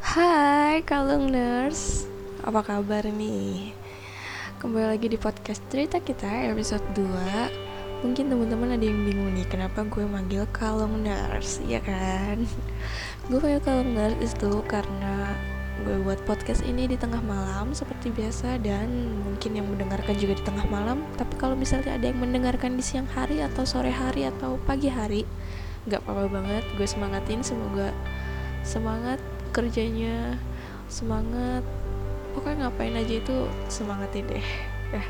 Hai kalung nurse Apa kabar nih? Kembali lagi di podcast cerita kita episode 2 Mungkin teman-teman ada yang bingung nih Kenapa gue manggil kalung nurse Ya kan? Gue panggil kalung nurse itu karena Gue buat podcast ini di tengah malam Seperti biasa Dan mungkin yang mendengarkan juga di tengah malam Tapi kalau misalnya ada yang mendengarkan di siang hari Atau sore hari atau pagi hari Gak apa-apa banget Gue semangatin semoga semangat kerjanya semangat. Pokoknya ngapain aja itu semangatin deh ya.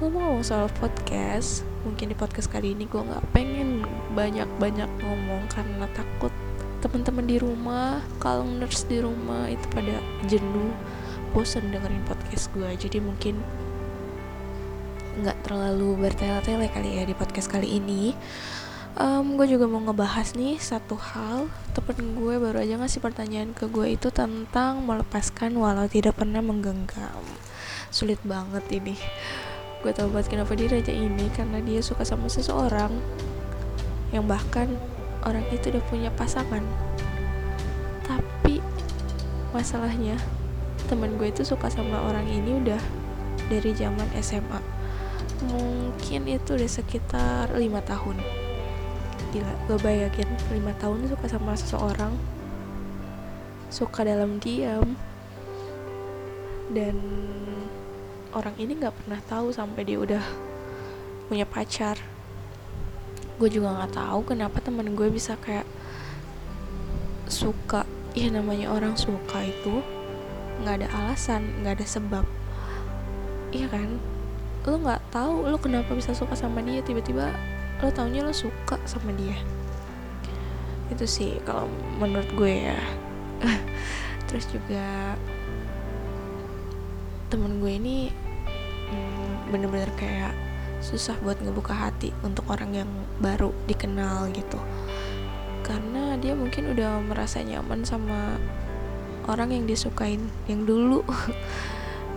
Ngomong-ngomong soal podcast mungkin di podcast kali ini gue nggak pengen banyak-banyak ngomong karena takut teman-teman di rumah kalau nurse di rumah itu pada jenuh bosan dengerin podcast gue jadi mungkin nggak terlalu bertele-tele kali ya di podcast kali ini um, gue juga mau ngebahas nih satu hal. Temen gue baru aja ngasih pertanyaan ke gue itu tentang melepaskan walau tidak pernah menggenggam. Sulit banget ini. Gue tau banget kenapa dia raja ini karena dia suka sama seseorang yang bahkan orang itu udah punya pasangan. Tapi masalahnya temen gue itu suka sama orang ini udah dari zaman SMA mungkin itu udah sekitar lima tahun gila gue bayangin lima tahun suka sama seseorang. Suka dalam diam dan orang ini nggak pernah tahu sampai dia udah punya pacar. Gue juga nggak tahu kenapa temen gue bisa kayak suka. Ya namanya orang suka itu nggak ada alasan nggak ada sebab. Iya kan? Lo nggak tahu lo kenapa bisa suka sama dia tiba-tiba lo taunya lo suka sama dia. Itu sih kalau menurut gue ya. Terus juga temen gue ini hmm, bener-bener kayak susah buat ngebuka hati untuk orang yang baru dikenal gitu. Karena dia mungkin udah merasa nyaman sama orang yang disukain yang dulu.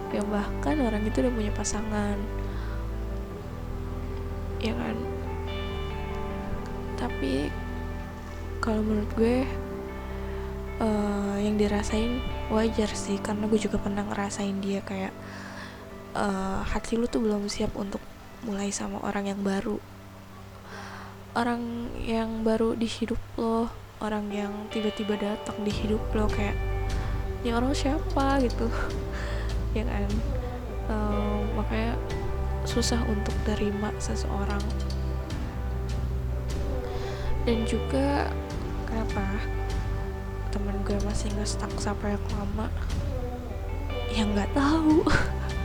Yang bahkan orang itu udah punya pasangan. Ya kan tapi kalau menurut gue uh, yang dirasain wajar sih. Karena gue juga pernah ngerasain dia kayak uh, hati lu tuh belum siap untuk mulai sama orang yang baru. Orang yang baru di hidup lo orang yang tiba-tiba datang di hidup lo kayak ini orang siapa? gitu. Ya kan? Uh, makanya susah untuk terima seseorang dan juga kenapa? Temen gue masih ngestak sampai yang lama. Ya nggak tahu.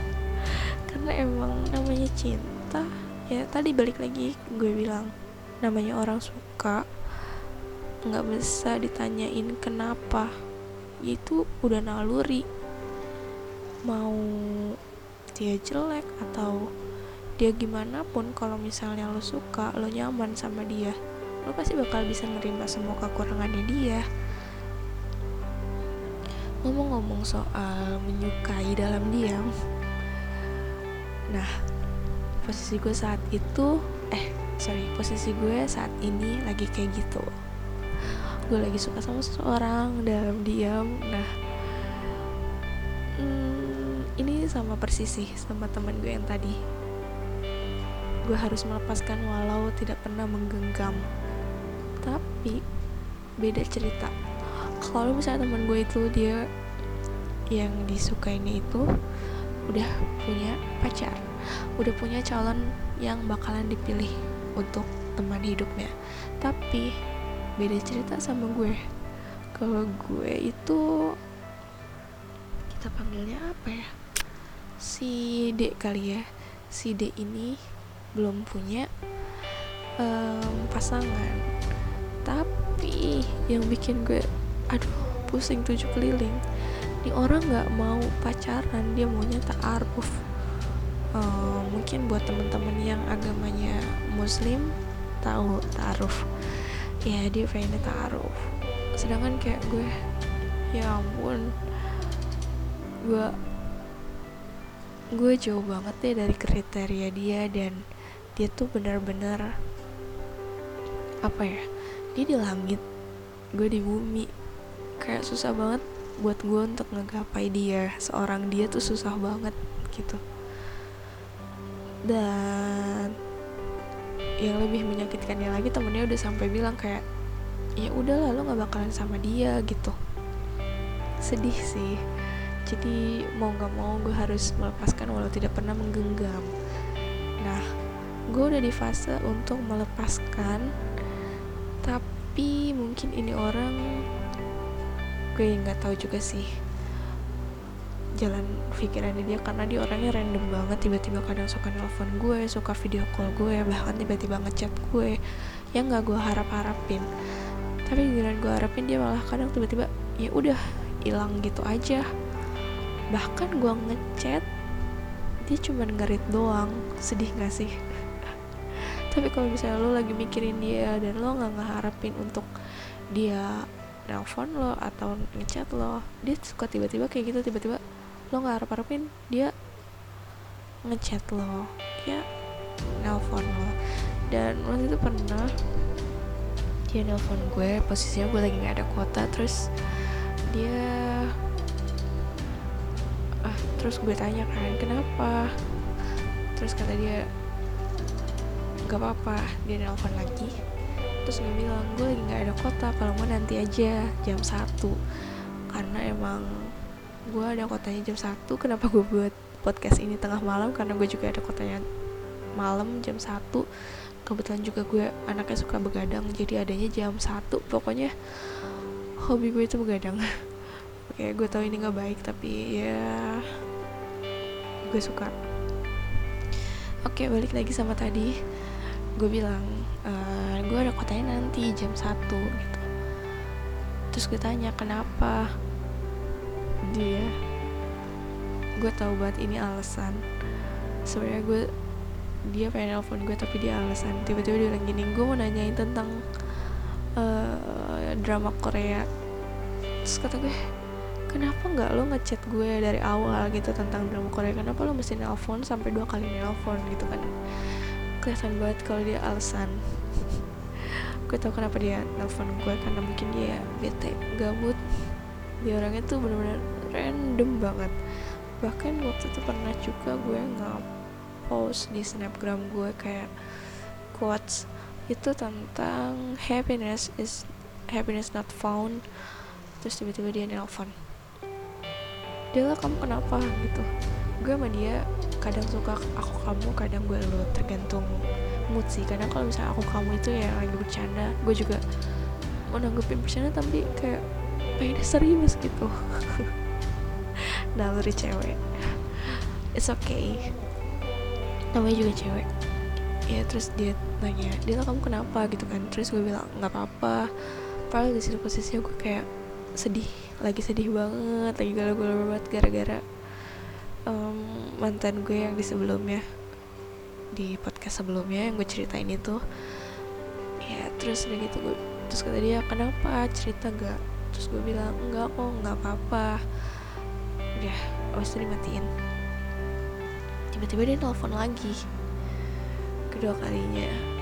Karena emang namanya cinta. Ya tadi balik lagi gue bilang namanya orang suka. Nggak bisa ditanyain kenapa. Itu udah naluri. Mau dia jelek atau dia gimana pun kalau misalnya lo suka lo nyaman sama dia lo pasti bakal bisa nerima semua kekurangannya dia. Ngomong-ngomong soal menyukai dalam diam. Nah posisi gue saat itu eh sorry posisi gue saat ini lagi kayak gitu. Gue lagi suka sama seseorang dalam diam. Nah hmm, ini sama persis sih sama teman gue yang tadi. Gue harus melepaskan walau tidak pernah menggenggam tapi beda cerita. Kalau misalnya teman gue itu dia yang disukainya itu udah punya pacar. Udah punya calon yang bakalan dipilih untuk teman hidupnya. Tapi beda cerita sama gue. Kalau gue itu kita panggilnya apa ya? Si D kali ya. Si D ini belum punya um, pasangan tapi yang bikin gue aduh pusing tujuh keliling ini orang nggak mau pacaran dia maunya ta'aruf uh, mungkin buat temen-temen yang agamanya muslim tahu ta'aruf ya dia pengennya ta'aruf sedangkan kayak gue ya ampun gue gue jauh banget deh dari kriteria dia dan dia tuh bener-bener apa ya dia di langit gue di bumi. Kayak susah banget buat gue untuk ngegapai dia. Seorang dia tuh susah banget gitu. Dan yang lebih menyakitkannya lagi temennya udah sampai bilang kayak ya udahlah lo nggak bakalan sama dia gitu. Sedih sih. Jadi mau nggak mau gue harus melepaskan walau tidak pernah menggenggam. Nah gue udah di fase untuk melepaskan tapi mungkin ini orang gue nggak tahu juga sih jalan pikirannya dia karena dia orangnya random banget. Tiba-tiba kadang suka nelfon gue suka video call gue bahkan tiba-tiba ngechat gue. Yang nggak gue harap harapin tapi giliran gue harapin dia malah kadang tiba-tiba ya udah hilang gitu aja. Bahkan gue ngechat dia cuma ngerit doang. Sedih gak sih tapi kalau misalnya lo lagi mikirin dia dan lo nggak ngeharapin untuk dia nelfon lo atau ngechat lo dia suka tiba-tiba kayak gitu tiba-tiba lo nggak harap harapin dia ngechat lo ya nelpon lo. Dan waktu itu pernah dia nelpon gue posisinya gue lagi nggak ada kuota terus dia ah terus gue tanya kan kenapa? Terus kata dia nggak apa-apa. Dia nelpon lagi. Terus gue bilang gue lagi nggak ada kota kalau mau nanti aja jam satu. Karena emang gue ada kotanya jam 1 kenapa gue buat podcast ini tengah malam? Karena gue juga ada kotanya malam jam 1 kebetulan juga gue anaknya suka begadang jadi adanya jam 1 pokoknya hobi gue itu begadang. Oke gue tahu ini nggak baik tapi ya gue suka. Oke balik lagi sama tadi gue bilang uh, gue ada kotanya nanti jam 1 gitu. Terus gue tanya kenapa? Dia gue tahu banget ini alasan. Sebenarnya gue dia pengen nelfon gue tapi dia alasan. Tiba-tiba dia bilang gini gue mau nanyain tentang uh, drama Korea. Terus kata gue kenapa nggak lo ngechat gue dari awal gitu tentang drama Korea? Kenapa lo mesti nelfon sampai dua kali nelfon? Gitu kan kelihatan banget kalau dia alasan. Gue tau kenapa dia nelfon gue karena mungkin dia bete gabut. Dia orangnya tuh bener-bener random banget. Bahkan waktu itu pernah juga gue nge-post di snapgram gue kayak quotes itu tentang happiness is happiness not found. Terus tiba-tiba dia nelpon dia lah kamu kenapa? Gitu. Gue sama dia kadang suka aku kamu kadang gue lo tergantung mood sih. Kadang kalau misalnya aku kamu itu ya lagi bercanda gue juga mau nanggepin bercanda tapi kayak pengen serius gitu. Naluri cewek. It's okay. Namanya juga cewek. Ya terus dia nanya dia kamu kenapa? Gitu kan. Terus gue bilang nggak apa-apa. Padahal di situ posisinya gue kayak sedih lagi sedih banget lagi galau-galau banget gara-gara um, mantan gue yang di sebelumnya di podcast sebelumnya yang gue ceritain itu. Ya terus udah gitu gue terus kata dia kenapa? Cerita gak terus gue bilang enggak kok nggak apa-apa. Udah abis itu dimatiin. Tiba-tiba dia telepon lagi kedua kalinya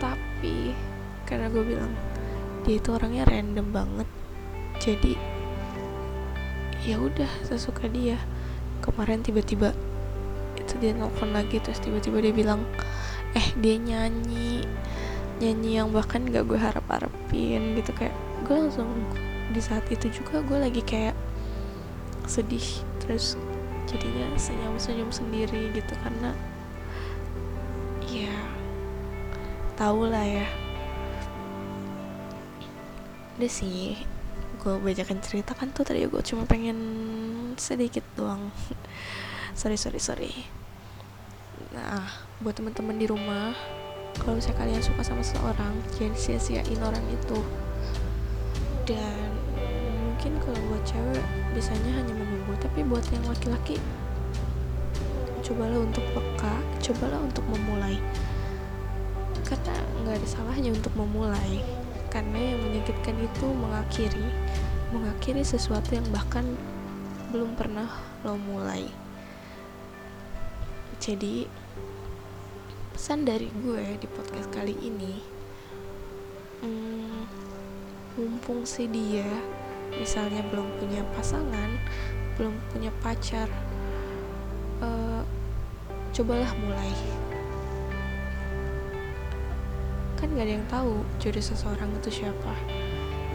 tapi karena gue bilang dia itu orangnya random banget jadi ya udah sesuka dia. Kemarin tiba-tiba itu dia nelfon lagi terus tiba-tiba dia bilang eh dia nyanyi nyanyi yang bahkan gak gue harap harapin gitu. Kayak gue langsung di saat itu juga gue lagi kayak sedih terus jadinya senyum-senyum sendiri gitu. Karena ya tau lah ya. Udah sih gue bacakan cerita kan tuh tadi gue cuma pengen sedikit doang. Sorry sorry sorry. Nah buat teman-teman di rumah kalau misalnya kalian suka sama seseorang jangan sia-siain orang itu. Dan mungkin kalau buat cewek biasanya hanya menunggu. Tapi buat yang laki-laki cobalah untuk peka cobalah untuk memulai. Karena nggak ada salahnya untuk memulai. Karena yang menyakitkan itu mengakhiri mengakhiri sesuatu yang bahkan belum pernah lo mulai. Jadi pesan dari gue di podcast kali ini hmm, mumpung si dia misalnya belum punya pasangan belum punya pacar uh, cobalah mulai. Kan gak ada yang tahu jodoh seseorang itu siapa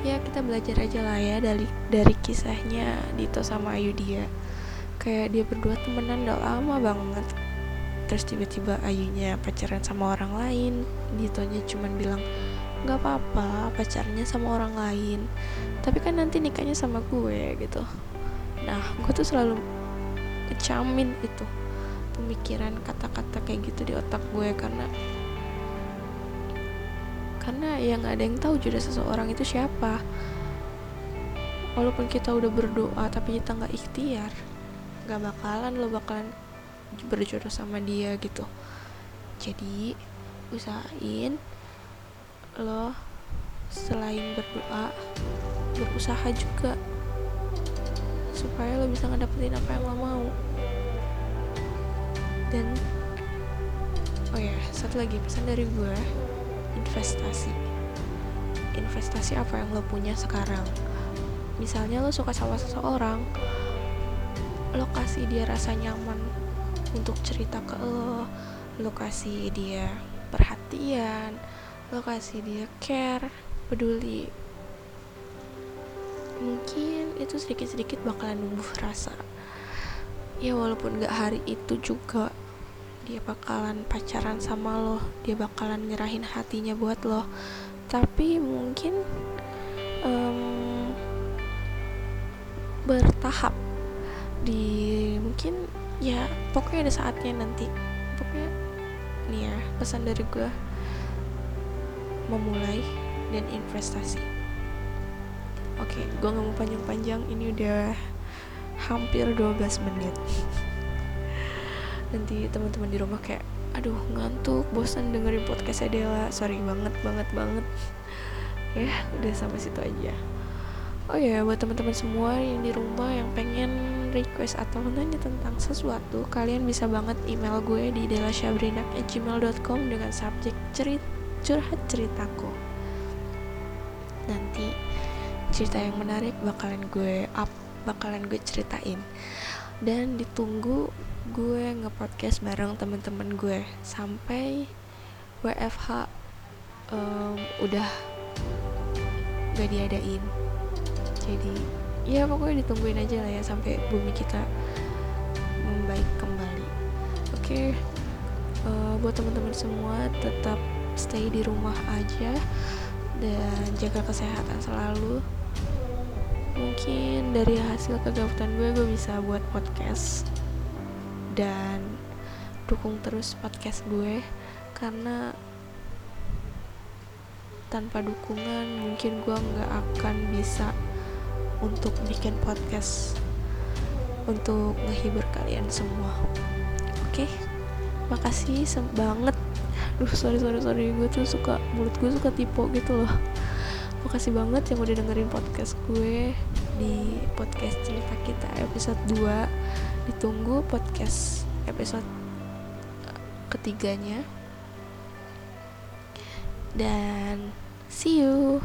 ya kita belajar aja lah ya dari dari kisahnya Dito sama Ayu dia kayak dia berdua temenan udah lama banget. Terus tiba-tiba Ayunya pacaran sama orang lain. Ditonya cuman bilang nggak apa-apa pacarnya sama orang lain. Tapi kan nanti nikahnya sama gue gitu. Nah gue tuh selalu kecamin itu. Pemikiran kata-kata kayak gitu di otak gue karena karena yang nggak ada yang tahu jodoh seseorang itu siapa. Walaupun kita udah berdoa tapi kita nggak ikhtiar. Nggak bakalan lo bakalan berjodoh sama dia gitu. Jadi usahain lo selain berdoa berusaha juga. Supaya lo bisa ngedapetin apa yang lo mau. Dan oh ya satu lagi pesan dari gue investasi. Investasi apa yang lo punya sekarang? Misalnya lo suka sama seseorang lo kasih dia rasa nyaman untuk cerita ke lo lo kasih dia perhatian lo kasih dia care peduli. Mungkin itu sedikit-sedikit bakalan numbuh rasa. Ya walaupun gak hari itu juga dia bakalan pacaran sama lo. Dia bakalan nyerahin hatinya buat lo. Tapi mungkin um, bertahap di mungkin ya pokoknya ada saatnya nanti. Pokoknya nih ya pesan dari gue memulai dan investasi. Oke gue gak mau panjang-panjang. Ini udah hampir 12 menit nanti teman-teman di rumah kayak aduh ngantuk bosan dengerin podcast Adela sorry banget banget banget. Ya udah sampai situ aja. Oh ya buat teman-teman semua yang di rumah yang pengen request atau nanya tentang sesuatu kalian bisa banget email gue di delasyabrina@gmail.com dengan subjek cerit curhat ceritaku. Nanti cerita yang menarik bakalan gue up bakalan gue ceritain. Dan ditunggu gue ngepodcast bareng temen-temen gue sampai WFH um, udah gak diadain. Jadi ya pokoknya ditungguin aja lah ya sampai bumi kita membaik kembali. Oke okay, uh, eh, buat teman-teman semua tetap stay di rumah aja dan jaga kesehatan selalu. Mungkin dari hasil kegabutan gue gue bisa buat podcast dan dukung terus podcast gue karena tanpa dukungan mungkin gue nggak akan bisa untuk bikin podcast untuk menghibur kalian semua. Oke okay? makasih banget. Duh sorry sorry sorry. Gue tuh suka mulut gue suka tipe gitu loh. Makasih banget yang udah dengerin podcast gue di podcast cerita kita episode 2 ditunggu podcast episode eh, ketiganya. Dan see you